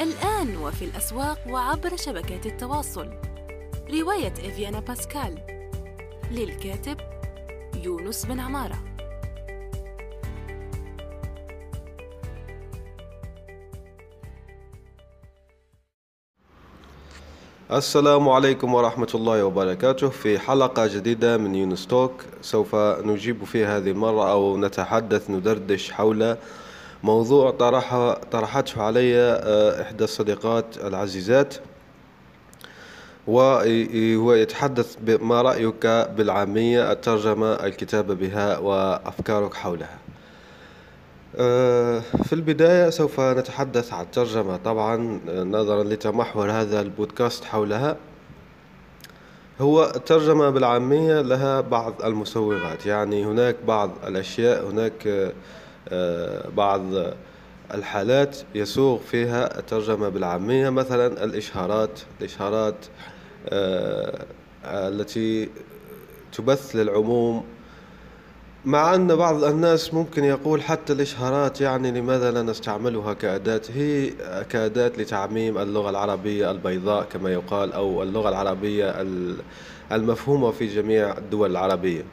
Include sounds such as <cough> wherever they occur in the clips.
الآن وفي الأسواق وعبر شبكات التواصل. رواية إفيانا باسكال. للكاتب يونس بن عمارة. السلام عليكم ورحمة الله وبركاته. في حلقة جديدة من يونستوك سوف نجيب في هذه المرة أو نتحدث ندردش حول موضوع طرح طرحته علي آه، إحدى الصديقات العزيزات وهو يتحدث ما رأيك بالعامية الترجمة الكتابة بها وأفكارك حولها. آه، في البداية سوف نتحدث عن الترجمة. طبعا نظرا لتمحور هذا البودكاست حولها. هو الترجمة بالعامية لها بعض المسوغات. يعني هناك بعض الأشياء هناك آه، بعض الحالات يسوغ فيها الترجمة بالعامية مثلا الإشهارات الإشهارات آه، التي تبث للعموم. مع أن بعض الناس ممكن يقول حتى الإشهارات يعني لماذا لا نستعملها كأداة؟ هي كأداة لتعميم اللغة العربية البيضاء كما يقال أو اللغة العربية المفهومة في جميع الدول العربية.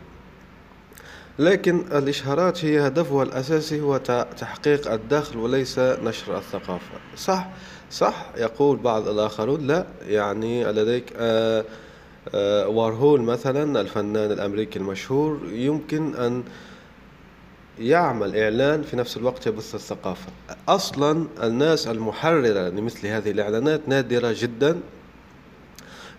لكن الإشهارات هي هدفها الأساسي هو تحقيق الدخل وليس نشر الثقافة. صح صح يقول بعض الآخرون لا يعني لديك آه آه، وارهول مثلا الفنان الأمريكي المشهور يمكن أن يعمل إعلان في نفس الوقت يبث الثقافة. أصلا الناس المحررة لمثل هذه الإعلانات نادرة جدا.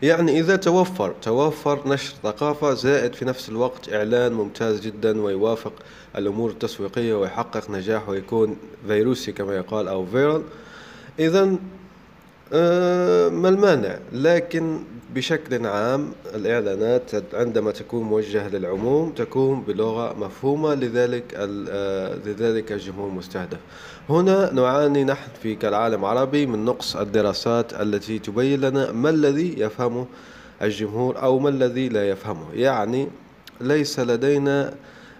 يعني إذا توفر توفر نشر ثقافة زائد في نفس الوقت إعلان ممتاز جدا ويوافق الأمور التسويقية ويحقق نجاح ويكون فيروسي كما يقال أو فيرال إذا ما المانع. لكن بشكل عام الإعلانات عندما تكون موجهة للعموم تكون بلغة مفهومة لذلك آه، لذلك الجمهور المستهدف هنا نعاني نحن في كالعالم العربي من نقص الدراسات التي تبين لنا ما الذي يفهمه الجمهور أو ما الذي لا يفهمه. يعني ليس لدينا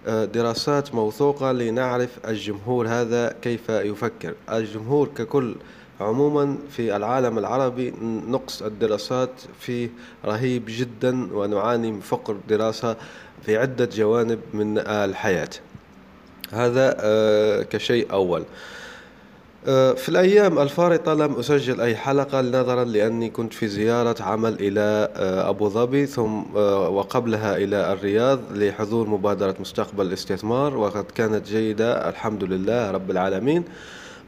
آه، دراسات موثوقة لنعرف الجمهور هذا كيف يفكر. الجمهور ككل عموما في العالم العربي نقص الدراسات فيه رهيب جدا ونعاني من فقر دراسة في عدة جوانب من الحياة. هذا آه، كشيء أول. آه، في الأيام الفارطة لم أسجل أي حلقة نظرا لأني كنت في زيارة عمل إلى آه، أبو ظبي ثم وقبلها إلى الرياض لحضور مبادرة مستقبل الاستثمار وقد كانت جيدة الحمد لله رب العالمين.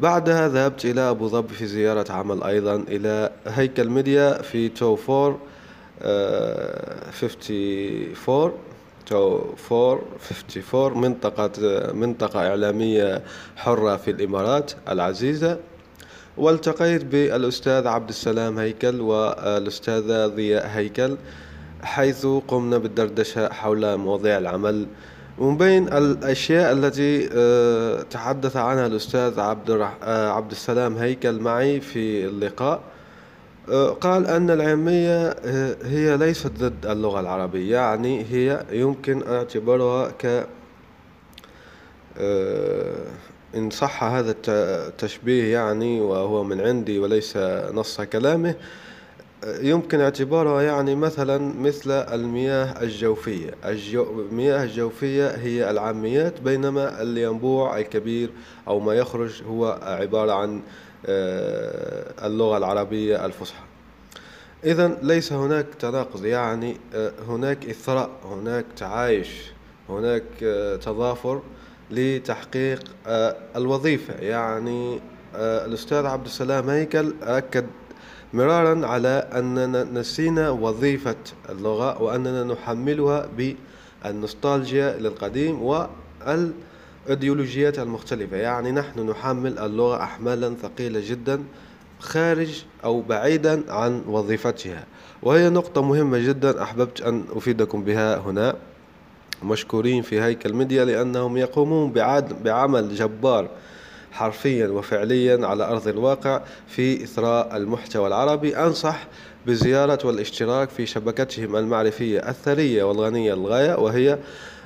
بعدها ذهبت إلى أبو ظبي في زيارة عمل أيضا إلى هيكل ميديا في two four 54 two four 54 منطقة منطقة إعلامية حرة في الإمارات العزيزة. والتقيت بالأستاذ عبد السلام هيكل والأستاذة ضياء هيكل حيث قمنا بالدردشة حول مواضيع العمل ومن بين الأشياء التي آه، تحدث عنها الأستاذ عبد. آه، عبد السلام هيكل معي في اللقاء آه، قال أن العامية هي ليست ضد اللغة العربية يعني هي يمكن اعتبارها ك إن صح هذا التشبيه يعني وهو من عندي وليس نص كلامه يمكن اعتبارها يعني مثلا مثل المياه الجوفية. المياه الجوفية هي العاميات بينما الينبوع الكبير أو ما يخرج هو عبارة عن آه، اللغة العربية الفصحى. إذا ليس هناك تناقض يعني آه، هناك إثراء هناك تعايش هناك آه، تضافر لتحقيق الوظيفة. يعني الأستاذ عبد السلام هيكل أكد مرارا على أننا نسينا وظيفة اللغة وأننا نحملها بالنوستالجيا للقديم والأيديولوجيات المختلفة. يعني نحن نحمل اللغة أحمالا ثقيلة جدا خارج أو بعيدا عن وظيفتها. وهي نقطة مهمة جدا أحببت أن أفيدكم بها هنا. مشكورين في هيكل ميديا لأنهم يقومون بعمل جبار حرفيا وفعليا على أرض الواقع في إثراء المحتوى العربي. أنصح بزيارة والاشتراك في شبكتهم المعرفية الثرية والغنية للغاية وهي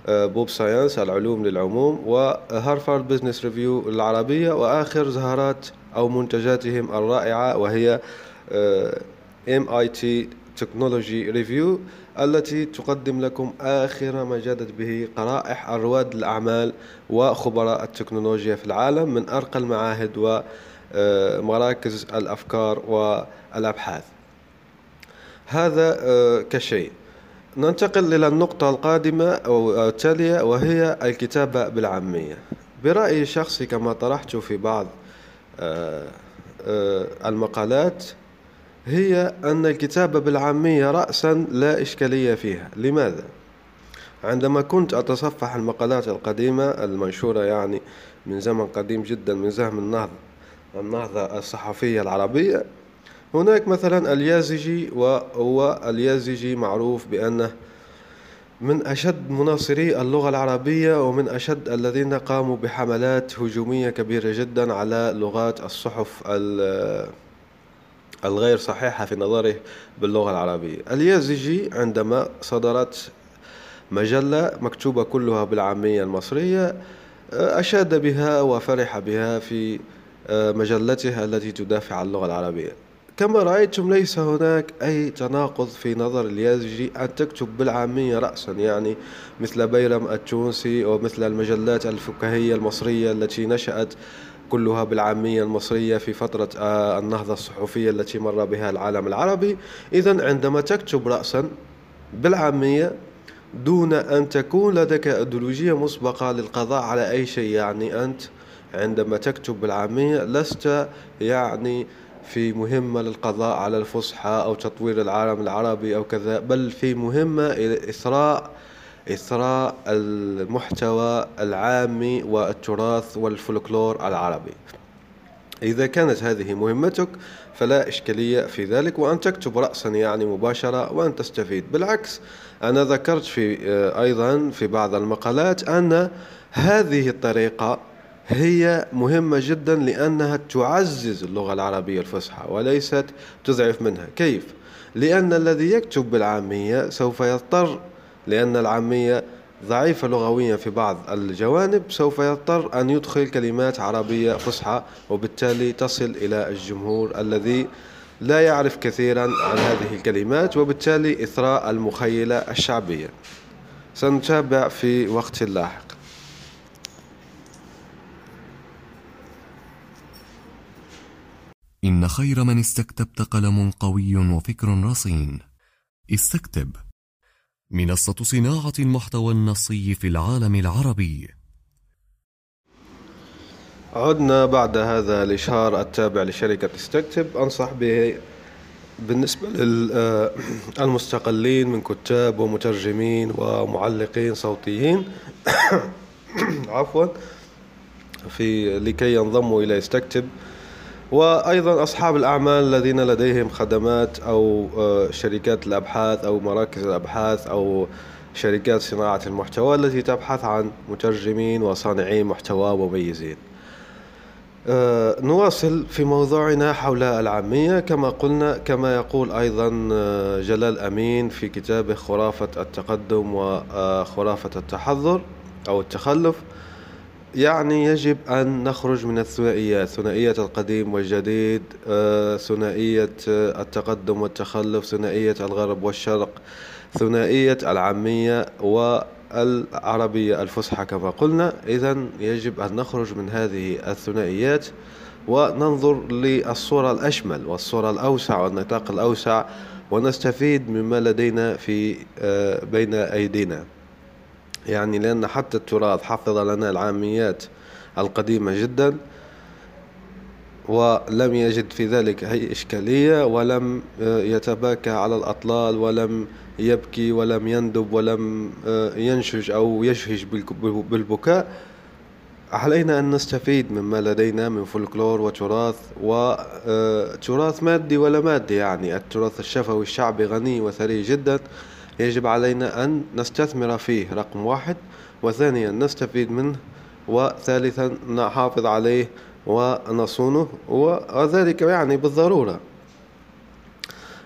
آه، Pop Science العلوم للعموم و Harvard Business Review العربية وآخر زهرات أو منتجاتهم الرائعة وهي MIT Technology Review التي تقدم لكم آخر ما جادت به قرائح رواد الأعمال وخبراء التكنولوجيا في العالم من أرقى المعاهد ومراكز الأفكار والأبحاث. هذا كشيء. ننتقل إلى النقطة القادمة أو التالية وهي الكتابة بالعامية. برأيي الشخصي كما طرحت في بعض المقالات هي أن الكتابة بالعامية رأسا لا إشكالية فيها لماذا؟ عندما كنت أتصفح المقالات القديمة المنشورة يعني من زمن قديم جدا من زمن النهضة النهضة الصحفية العربية هناك مثلا اليازجي وهو اليازجي معروف بأنه من أشد مناصري اللغة العربية ومن أشد الذين قاموا بحملات هجومية كبيرة جدا على لغات الصحف الغير صحيحة في نظره باللغة العربية. اليازجي عندما صدرت مجلة مكتوبة كلها بالعامية المصرية أشاد بها وفرح بها في مجلته التي تدافع عن اللغة العربية. كما رأيتم ليس هناك أي تناقض في نظر اليازجي أن تكتب بالعامية رأسا يعني مثل بيرم التونسي ومثل المجلات الفكاهية المصرية التي نشأت كلها بالعامية المصرية في فترة آه، النهضة الصحفية التي مر بها العالم العربي. إذا عندما تكتب رأسا بالعامية دون أن تكون لديك أيديولوجية مسبقة للقضاء على أي شيء يعني أنت عندما تكتب بالعامية لست يعني في مهمة للقضاء على الفصحى أو تطوير العالم العربي أو كذا بل في مهمة إثراء إثراء المحتوى العامي والتراث والفلكلور العربي. إذا كانت هذه مهمتك فلا إشكالية في ذلك وأن تكتب رأسا يعني مباشرة وأن تستفيد. بالعكس أنا ذكرت في آه، أيضا في بعض المقالات أن هذه الطريقة هي مهمة جدا لأنها تعزز اللغة العربية الفصحى وليست تضعف منها. كيف؟ لأن الذي يكتب بالعامية سوف يضطر لأن العامية ضعيفة لغويا في بعض الجوانب سوف يضطر أن يدخل كلمات عربية فصحى وبالتالي تصل إلى الجمهور الذي لا يعرف كثيرا عن هذه الكلمات وبالتالي إثراء المخيلة الشعبية. سنتابع في وقت لاحق. إن خير من استكتبت قلم قوي وفكر رصين. استكتب. منصة صناعة المحتوى النصي في العالم العربي. عدنا بعد هذا الإشهار التابع لشركة استكتب أنصح به بالنسبة للمستقلين من كتاب ومترجمين ومعلقين صوتيين. <coughs> عفوا. في لكي ينضموا إلى استكتب وأيضا أصحاب الأعمال الذين لديهم خدمات أو آه، شركات الأبحاث أو مراكز الأبحاث أو شركات صناعة المحتوى التي تبحث عن مترجمين وصانعي محتوى مميزين. آه، نواصل في موضوعنا حول العامية. كما قلنا كما يقول أيضا آه، جلال أمين في كتابه خرافة التقدم وخرافة التحضر أو التخلف. يعني يجب أن نخرج من الثنائيات ثنائية القديم والجديد آه، ثنائية آه، التقدم والتخلف ثنائية الغرب والشرق ثنائية العامية والعربية الفصحى كما قلنا. إذا يجب أن نخرج من هذه الثنائيات وننظر للصورة الأشمل والصورة الأوسع والنطاق الأوسع ونستفيد مما لدينا في آه، بين أيدينا. يعني لأن حتى التراث حفظ لنا العاميات القديمة جدا ولم يجد في ذلك أي إشكالية ولم آه، يتباكى على الأطلال ولم يبكي ولم يندب ولم آه، ينشج أو يشهج بالبكاء. علينا أن نستفيد مما لدينا من فولكلور وتراث وتراث آه، مادي ولا مادي يعني. التراث الشفوي الشعبي غني وثري جدا. يجب علينا أن نستثمر فيه رقم واحد وثانيا نستفيد منه وثالثا نحافظ عليه ونصونه وذلك يعني بالضرورة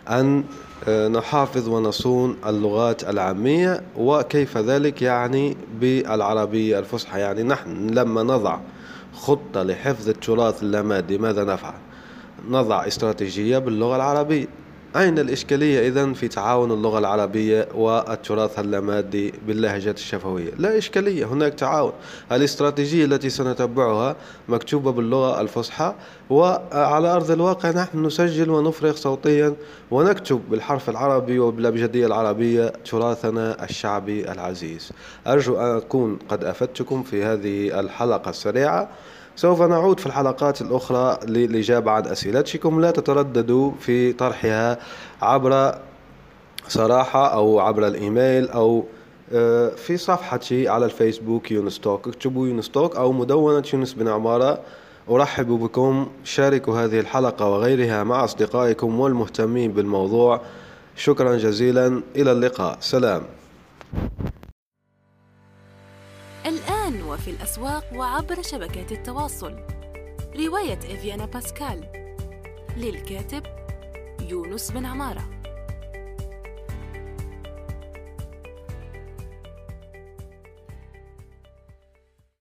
أن آه، نحافظ ونصون اللغات العامية وكيف ذلك يعني بالعربية الفصحى. يعني نحن لما نضع خطة لحفظ التراث اللامادي ماذا نفعل؟ نضع استراتيجية باللغة العربية. أين الإشكالية إذن في تعاون اللغة العربية والتراث اللامادي باللهجات الشفوية؟ لا إشكالية هناك تعاون. الاستراتيجية التي سنتبعها مكتوبة باللغة الفصحى وعلى أرض الواقع نحن نسجل ونفرغ صوتيا ونكتب بالحرف العربي وبالأبجدية العربية تراثنا الشعبي العزيز. أرجو أن أكون قد أفدتكم في هذه الحلقة السريعة. سوف نعود في الحلقات الأخرى للإجابة عن أسئلتكم. لا تترددوا في طرحها عبر صراحة أو عبر الإيميل أو آه، في صفحتي على الفيسبوك يونستوك. اكتبوا يونستوك أو مدونة يونس بن عمارة. أرحب بكم. شاركوا هذه الحلقة وغيرها مع أصدقائكم والمهتمين بالموضوع. شكرا جزيلا. إلى اللقاء. سلام. وفي الأسواق وعبر شبكات التواصل. رواية إفيانا باسكال. للكاتب يونس بن عمارة.